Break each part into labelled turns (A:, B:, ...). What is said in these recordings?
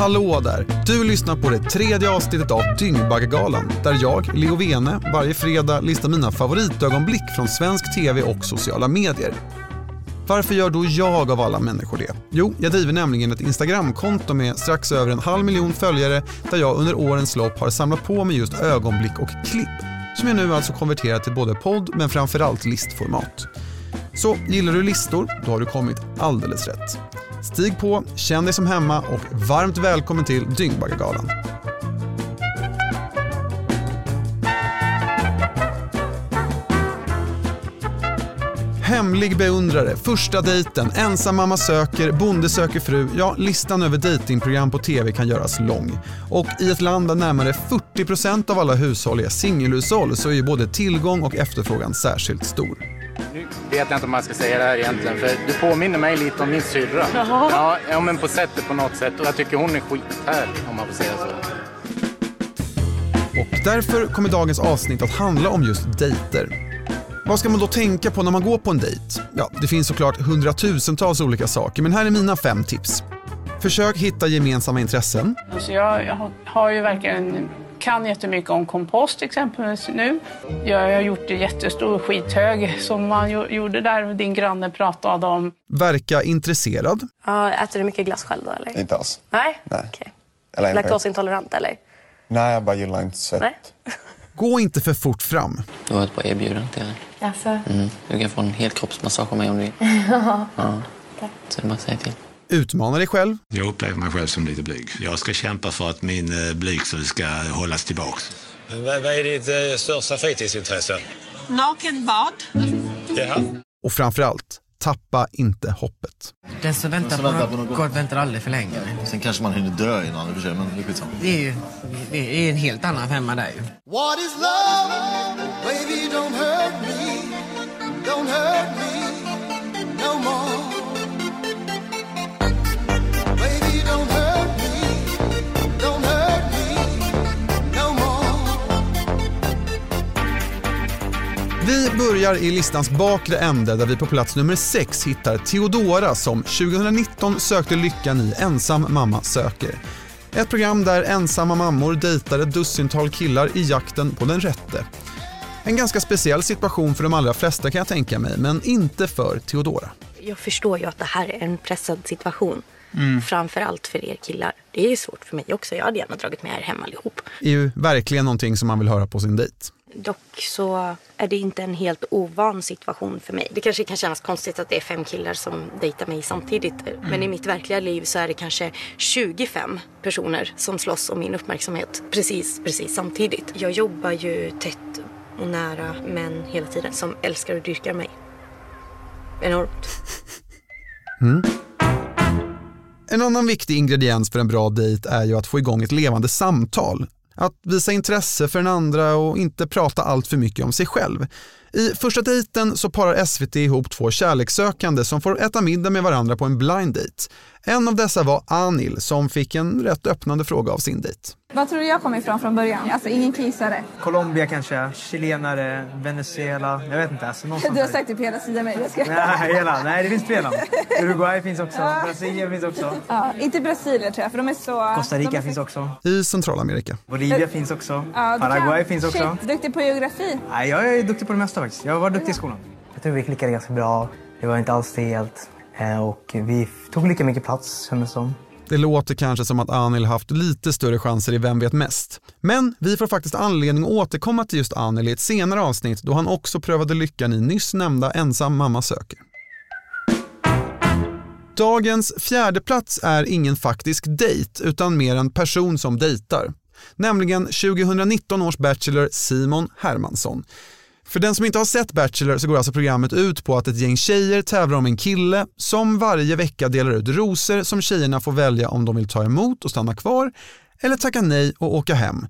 A: Hallå där! Du lyssnar på det tredje avsnittet av Dyngbaggegalan där jag, Leo Vene, varje fredag listar mina favoritögonblick från svensk tv och sociala medier. Varför gör då jag av alla människor det? Jo, jag driver nämligen ett Instagramkonto med strax över en halv miljon följare där jag under årens lopp har samlat på mig just ögonblick och klipp som jag nu alltså konverterat till både podd men framförallt listformat. Så gillar du listor, då har du kommit alldeles rätt. Stig på, känn dig som hemma och varmt välkommen till Dyngbaggegalan. Hemlig beundrare, första dejten, ensam mamma söker, bonde söker fru. Ja, listan över datingprogram på TV kan göras lång. Och i ett land där närmare 40% av alla hushåll är singelhushåll så är ju både tillgång och efterfrågan särskilt stor.
B: Nu vet jag inte om man ska säga det här egentligen, för du påminner mig lite om min syrra. Ja, ja, men på sättet på något sätt. Och jag tycker hon är skithärlig, om man får säga så.
A: Och därför kommer dagens avsnitt att handla om just dejter. Vad ska man då tänka på när man går på en dejt? Ja, det finns såklart hundratusentals olika saker, men här är mina fem tips. Försök hitta gemensamma intressen.
C: Så jag, jag har ju verkligen kan jättemycket om kompost exempelvis nu. Jag har gjort en jättestor skithög som man jo- gjorde där din granne pratade om.
A: Verka intresserad.
D: Ja, äter du mycket glass själv då eller?
E: Inte alls.
D: Nej?
E: Nej.
D: Okej.
E: Eller,
D: Laktosintolerant eller?
E: Nej, jag bara gillar inte sött.
D: Nej?
A: Gå inte för fort fram.
F: Du har ett bra erbjudande till dig.
D: Alltså.
F: Mm. Du kan få en helkroppsmassage av mig om du vill. ja. Så det är bara att säga till.
A: Utmana dig själv.
G: Jag upplever mig själv som lite blyg. Jag ska kämpa för att min eh, blygsel ska hållas tillbaks.
H: Vad, vad är ditt eh, största fritidsintresse?
I: Nakenbad.
H: Jaha.
A: Och framförallt, tappa inte hoppet.
J: Den som väntar på något gott väntar aldrig för länge.
K: Sen kanske man hinner dö innan i och för sig, men det är skitsamma.
J: Det är ju det är en helt annan femma där ju.
L: What is love? Baby, don't hurt me. Don't hurt me
A: Vi börjar i listans bakre ände där vi på plats nummer 6 hittar Theodora som 2019 sökte lyckan i Ensam mamma söker. Ett program där ensamma mammor dejtar ett dussintal killar i jakten på den rätte. En ganska speciell situation för de allra flesta kan jag tänka mig, men inte för Theodora.
D: Jag förstår ju att det här är en pressad situation.
A: Mm.
D: Framför allt för er killar. Det är ju svårt för mig också. Jag hade gärna dragit med er hem allihop.
A: Det är ju verkligen någonting som man vill höra på sin dejt.
D: Dock så är det inte en helt ovan situation för mig. Det kanske kan kännas konstigt att det är fem killar som dejtar mig samtidigt. Men i mitt verkliga liv så är det kanske 25 personer som slåss om min uppmärksamhet precis, precis samtidigt. Jag jobbar ju tätt och nära män hela tiden som älskar och dyrkar mig. Enormt.
A: En annan viktig ingrediens för en bra dejt är ju att få igång ett levande samtal. Att visa intresse för den andra och inte prata allt för mycket om sig själv. I första dejten så parar SVT ihop två kärlekssökande som får äta middag med varandra på en blind date. En av dessa var Anil som fick en rätt öppnande fråga av sin dejt.
M: Vad tror du jag kommer ifrån från början? Alltså ingen kisare.
N: Colombia kanske, chilenare, Venezuela. Jag vet inte. Alltså någonstans
M: Du har sagt typ hela Sydamerika.
N: Nej, hela. Nej, det finns fler land. Uruguay finns också. Brasilien finns också.
M: Ja, inte Brasilien tror jag för de är så...
N: Costa Rica
M: är så-
N: finns också.
A: I Centralamerika.
N: Bolivia finns också.
M: Ja, du
N: Paraguay
M: kan-
N: finns också.
M: Shit, duktig på geografi.
N: Nej, jag är duktig på det mesta faktiskt. Jag var duktig i skolan. Jag tror vi klickade ganska bra. Det var inte alls stelt. Eh, Och vi tog lika mycket plats, kändes som.
A: Det låter kanske som att Anil haft lite större chanser i Vem vet mest. Men vi får faktiskt anledning att återkomma till just Anil i ett senare avsnitt då han också prövade lyckan i nyss nämnda Ensam mamma söker. Dagens fjärde plats är ingen faktisk dejt utan mer en person som dejtar. Nämligen 2019 års Bachelor Simon Hermansson. För den som inte har sett Bachelor så går alltså programmet ut på att ett gäng tjejer tävlar om en kille som varje vecka delar ut rosor som tjejerna får välja om de vill ta emot och stanna kvar eller tacka nej och åka hem.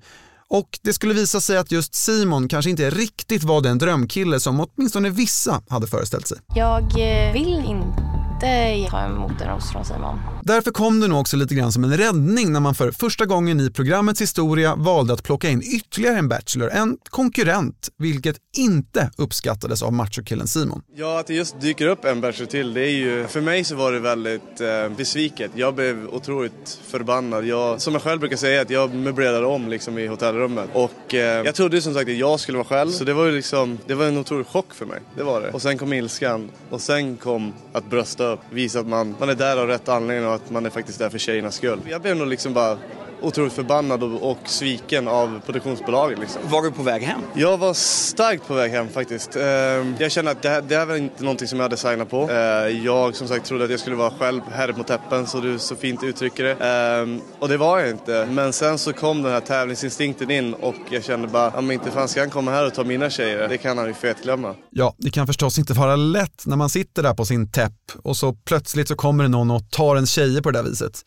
A: Och det skulle visa sig att just Simon kanske inte riktigt var den drömkille som åtminstone vissa hade föreställt sig.
D: Jag eh, vill inte ta emot en ros från Simon.
A: Därför kom det nog också lite grann som en räddning när man för första gången i programmets historia valde att plocka in ytterligare en Bachelor, en konkurrent, vilket inte uppskattades av machokillen Simon.
I: Ja, att det just dyker upp en Bachelor till, det är ju, för mig så var det väldigt eh, besviket. Jag blev otroligt förbannad. Jag, som jag själv brukar säga, att jag möblerade om liksom i hotellrummet. Och eh, jag trodde som sagt att jag skulle vara själv, så det var ju liksom, det var en otrolig chock för mig. Det var det. Och sen kom ilskan och sen kom att brösta upp, visa att man, man är där av rätt anledning och att man är faktiskt där för tjejernas skull. Jag blev nog liksom bara otroligt förbannad och, och sviken av produktionsbolaget. Liksom.
O: Var du på väg hem?
I: Jag var starkt på väg hem faktiskt. Ehm, Jag kände att det här, det här var inte någonting som jag hade signat på. Eh, Jag som sagt trodde att jag skulle vara själv herre på täppen så du så fint uttrycker det. Ehm, Och det var jag inte. Men sen så kom den här tävlingsinstinkten in och jag kände bara, ja men inte fan ska han komma här och ta mina tjejer. Det kan han ju fetglömma.
A: Ja, det kan förstås inte vara lätt när man sitter där på sin täpp och så plötsligt så kommer det någon och tar en tjejer på det där viset.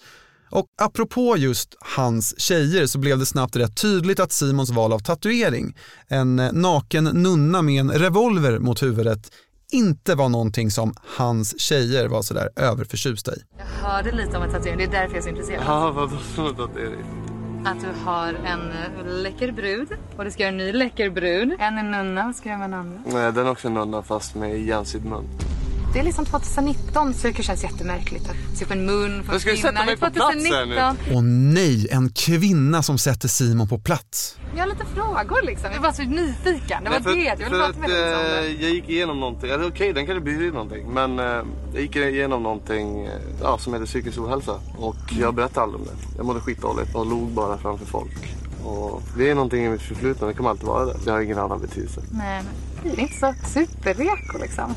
A: Och apropå just hans tjejer så blev det snabbt rätt tydligt att Simons val av tatuering, en eh, naken nunna med en revolver mot huvudet, inte var någonting som hans tjejer var sådär överförtjusta i.
P: Jag hörde lite om en tatuering, det är därför jag är så intresserad.
I: Ja, vadå en tatuering?
P: Att du har en eh, läcker brud och du ska göra en ny läcker brud. En är nunna, vad ska jag göra med en andra?
I: Nej, den är också en nunna fast med igensydd mun.
P: Det är liksom 2019 så det känns jättemärkligt att se på en mun
I: ska
P: en
I: sätta mig
P: Det
I: på plats här nu.
P: 2019.
A: Och nej, en kvinna som sätter Simon på plats.
P: Jag har lite frågor liksom. Jag var så nyfiken. Det var det. Jag ville
I: för
P: prata med dig om det.
I: eh, jag gick igenom någonting, eller okej den kanske blir någonting, men eh, jag gick igenom någonting eh, ja, som heter psykisk ohälsa och jag berättade aldrig om det. Jag mådde skitdåligt och log bara framför folk. Och det är någonting i mitt förflutna, det kommer alltid vara det. Det har ingen annan betydelse.
P: Nej, men det är inte så superreko liksom.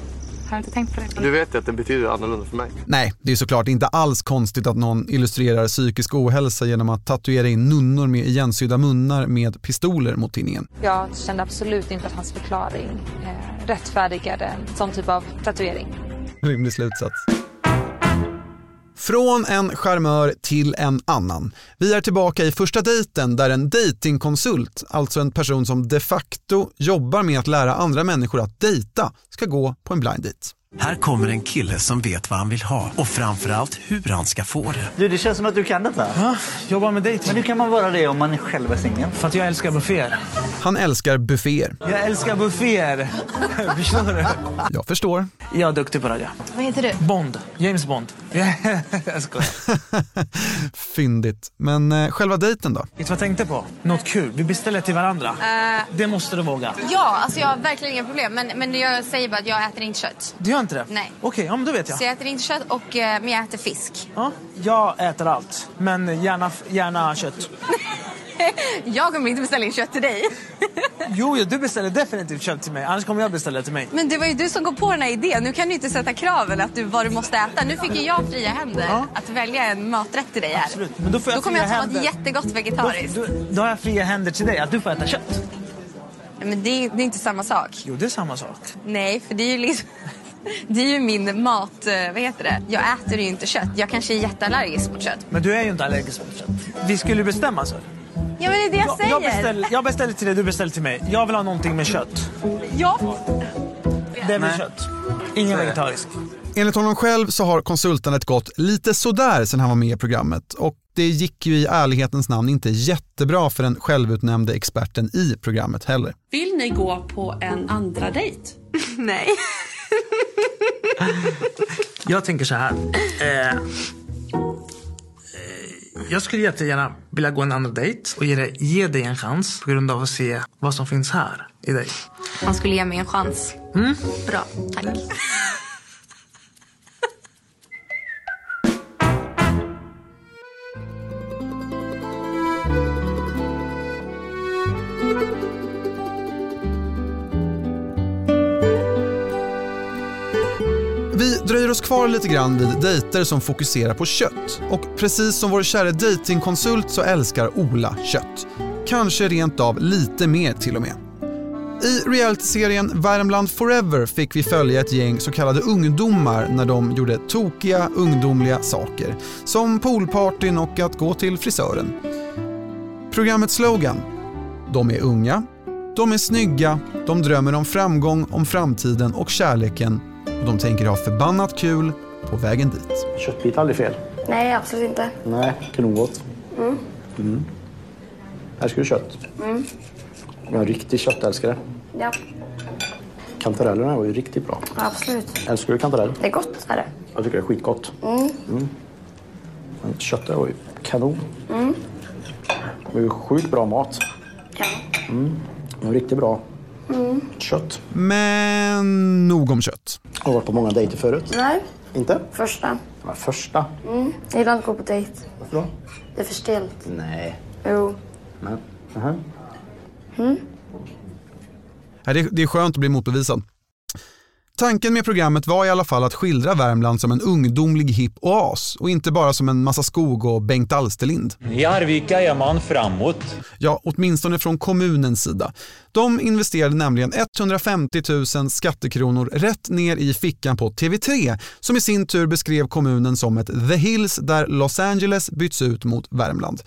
P: Har du inte tänkt på det?
I: Du vet ju att det betyder annorlunda för mig.
A: Nej, det är såklart inte alls konstigt att någon illustrerar psykisk ohälsa genom att tatuera in nunnor med igensydda munnar med pistoler mot tinningen.
Q: Jag kände absolut inte att hans förklaring eh, rättfärdigade en sån typ av tatuering.
A: Rimlig slutsats. Från en charmör till en annan. Vi är tillbaka i första dejten där en datingkonsult, alltså en person som de facto jobbar med att lära andra människor att dejta, ska gå på en blind date.
R: Här kommer en kille som vet vad han vill ha och framförallt hur han ska få det.
O: Du, det känns som att du kan detta.
J: Ja, jobbar med dejting.
O: Men hur kan man vara det om man själv är singel?
J: För att jag älskar bufféer.
A: Han älskar bufféer.
J: Jag älskar bufféer. Förstår du?
A: Jag förstår.
J: Jag är duktig på det.
P: Vad heter du?
J: Bond. James Bond. jag skojar.
A: Fyndigt. Men eh, själva dejten då?
J: Vet du vad jag tänkte på? Något kul. Vi beställer till varandra.
P: Eh,
J: Det måste du våga.
P: ja, alltså jag har verkligen inga problem. Men, men jag säger bara att jag äter inte kött.
J: Du gör inte det?
P: Nej.
J: Okej, ja, men då vet jag.
P: Så jag äter inte kött, och, eh, men jag äter fisk.
J: Ja, jag äter allt. Men gärna, gärna kött.
P: Jag kommer inte beställa in kött till dig.
J: Jo, jo, du beställer definitivt kött till mig. Annars kommer jag beställa till mig.
P: Men det var ju du som kom på den här idén. Nu kan du inte sätta kraven att du, vad du måste äta. Nu fick ju jag fria händer att välja en maträtt till dig här.
J: Absolut. Men då får jag
P: då kommer jag ta något
J: händer.
P: jättegott vegetariskt.
J: Då, då har jag fria händer till dig, att du får äta kött.
P: Men det är, det är inte samma sak.
J: Jo, det är samma sak.
P: Nej, för det är ju liksom... Det är ju min mat... eh, Vad heter det? Jag äter ju inte kött. Jag kanske är jätteallergisk mot kött.
J: Men du är ju inte allergisk mot kött. Vi skulle bestämma så.
P: Ja, men det är det jag säger.
J: Jag beställer, jag beställer till dig, du beställer till mig. Jag vill ha någonting med kött.
P: Ja.
J: Det blir kött. Ingen vegetarisk.
A: Enligt honom själv så har konsultandet gått lite sådär sen han var med i programmet och det gick ju i ärlighetens namn inte jättebra för den självutnämnde experten i programmet heller.
S: Vill ni gå på en andra dejt?
P: Nej.
J: Jag tänker så här. Eh, jag skulle jättegärna vilja gå en andra dejt och ge dig, ge dig en chans på grund av att se vad som finns här i dig.
P: Han skulle ge mig en chans.
J: Mm?
P: Bra, tack.
A: Dröjer lite grann vid dejter som fokuserar på kött. Och precis som vår kära datingkonsult så älskar Ola kött. Kanske rent av lite mer till och med. I realityserien Värmland Forever fick vi följa ett gäng så kallade ungdomar när de gjorde tokiga ungdomliga saker. Som poolpartyn och att gå till frisören. Programmets slogan? De är unga, de är snygga, de drömmer om framgång, om framtiden och kärleken och de tänker ha förbannat kul på vägen dit.
O: Köttbit är aldrig fel.
T: Nej, absolut inte.
U: Nej, kanongott.
T: Mm.
U: Mm. Älskar du kött?
T: Mm.
U: Jag är en riktig köttälskare.
T: Ja,
U: Kantarellerna var ju riktigt bra.
T: absolut.
U: Älskar du kantarell?
T: Det är gott, är det.
U: Jag tycker det är skitgott.
T: Mm.
U: Mm. Men köttet var ju kanon.
T: Mm.
U: Det var ju sjukt bra mat.
T: Ja.
U: Mm. Det var riktigt bra
T: Mm.
U: kött.
A: Men nog om kött.
U: Har varit på många dejter förut.
T: Nej,
U: Inte?
T: första.
U: Men första?
T: Mm. Jag gillar inte att gå på dejt.
U: Varför då?
T: Det är för stelt.
U: Nej.
T: Jo.
U: Men, aha.
T: Mm.
A: Ja, det, det är skönt att bli motbevisad. Tanken med programmet var i alla fall att skildra Värmland som en ungdomlig hipp oas och inte bara som en massa skog och Bengt Alsterlind.
V: I Arvika är man framåt.
A: Ja, åtminstone från kommunens sida. De investerade nämligen 150 000 skattekronor rätt ner i fickan på TV3 som i sin tur beskrev kommunen som ett The Hills där Los Angeles byts ut mot Värmland.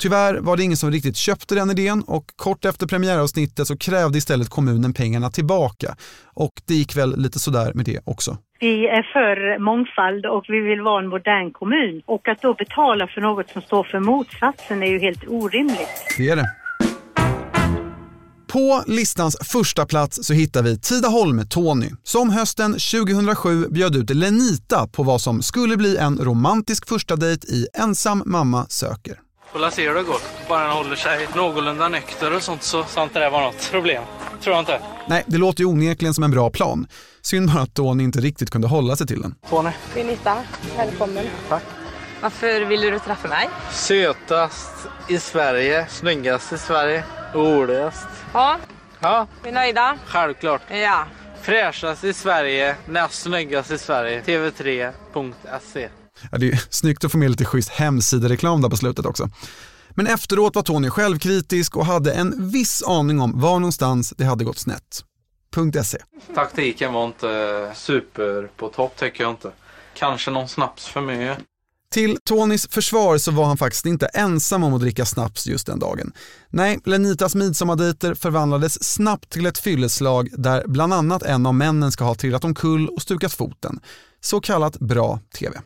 A: Tyvärr var det ingen som riktigt köpte den idén och kort efter premiäravsnittet så krävde istället kommunen pengarna tillbaka. Och det gick väl lite sådär med det också.
W: Vi är för mångfald och vi vill vara en modern kommun. Och att då betala för något som står för motsatsen är ju helt orimligt.
A: Det är det. På listans första plats så hittar vi Tidaholm Tony som hösten 2007 bjöd ut Lenita på vad som skulle bli en romantisk första dejt i Ensam mamma söker.
X: Får se hur det går. Bara han håller sig någorlunda nykter och sånt så ska inte det vara något problem. Tror jag inte.
A: Nej, det låter ju onekligen som en bra plan. Synd bara att Tony inte riktigt kunde hålla sig till den.
X: Tony.
P: Benita, välkommen.
X: Tack.
P: Varför ville du träffa mig?
X: Sötast i Sverige, snyggast i Sverige, roligast.
P: Ja,
X: Ja,
P: vi är nöjda?
X: självklart.
P: Ja.
X: Fräschast i Sverige, näst snyggast i Sverige. TV3.se.
A: Ja, det är snyggt att få med lite schysst hemsidereklam där på slutet också. Men efteråt var Tony självkritisk och hade en viss aning om var någonstans det hade gått snett. .se.
X: Taktiken var inte super på topp tycker jag inte. Kanske någon snaps för mycket.
A: Till Tonys försvar så var han faktiskt inte ensam om att dricka snaps just den dagen. Nej, Lenitas midsommardejter förvandlades snabbt till ett fylleslag där bland annat en av männen ska ha trillat omkull och stukat foten. Så kallat bra TV.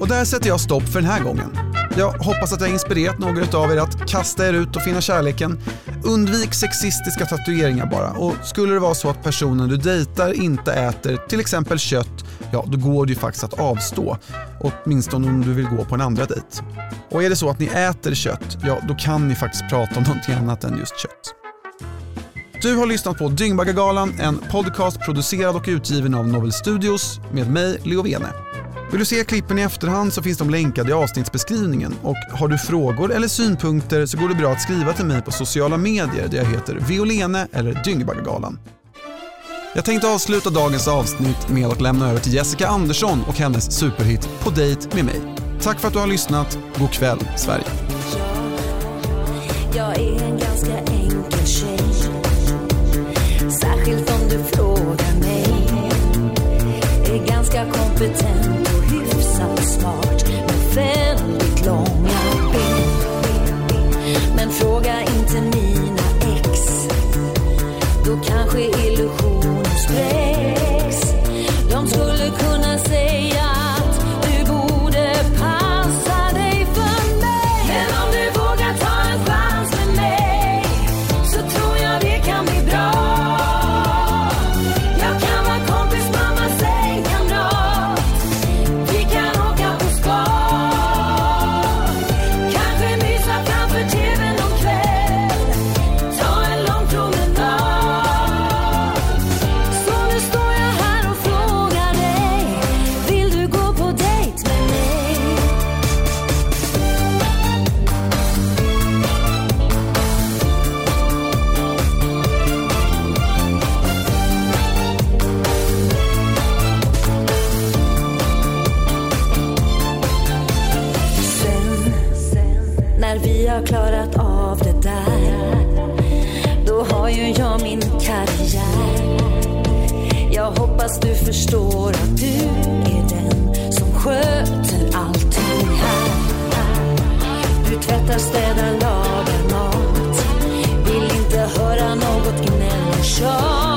A: Och där sätter jag stopp för den här gången. Jag hoppas att jag inspirerat några av er att kasta er ut och finna kärleken. Undvik sexistiska tatueringar bara och skulle det vara så att personen du dejtar inte äter till exempel kött, ja då går det ju faktiskt att avstå. Åtminstone om du vill gå på en andra dejt. Och är det så att ni äter kött, ja då kan ni faktiskt prata om någonting annat än just kött. Du har lyssnat på Dyngbaggegalan, en podcast producerad och utgiven av Novel Studios med mig, Leo Vene. Vill du se klippen i efterhand så finns de länkade i avsnittsbeskrivningen och har du frågor eller synpunkter så går det bra att skriva till mig på sociala medier där jag heter Violene eller Dyngbaggegalan. Jag tänkte avsluta dagens avsnitt med att lämna över till Jessica Andersson och hennes superhit På dejt med mig. Tack för att du har lyssnat. God kväll, Sverige.
L: Jag är en ganska enkel tjej Särskilt om du frågar mig Är ganska kompetent hyfsat smart Med väldigt långa ben. Men fråga inte mina ex. Då kanske illusionen sprängs Du förstår att du är den som sköter allting här. Du tvättar, städar, lagar mat. Vill inte höra något gnäll och tjat.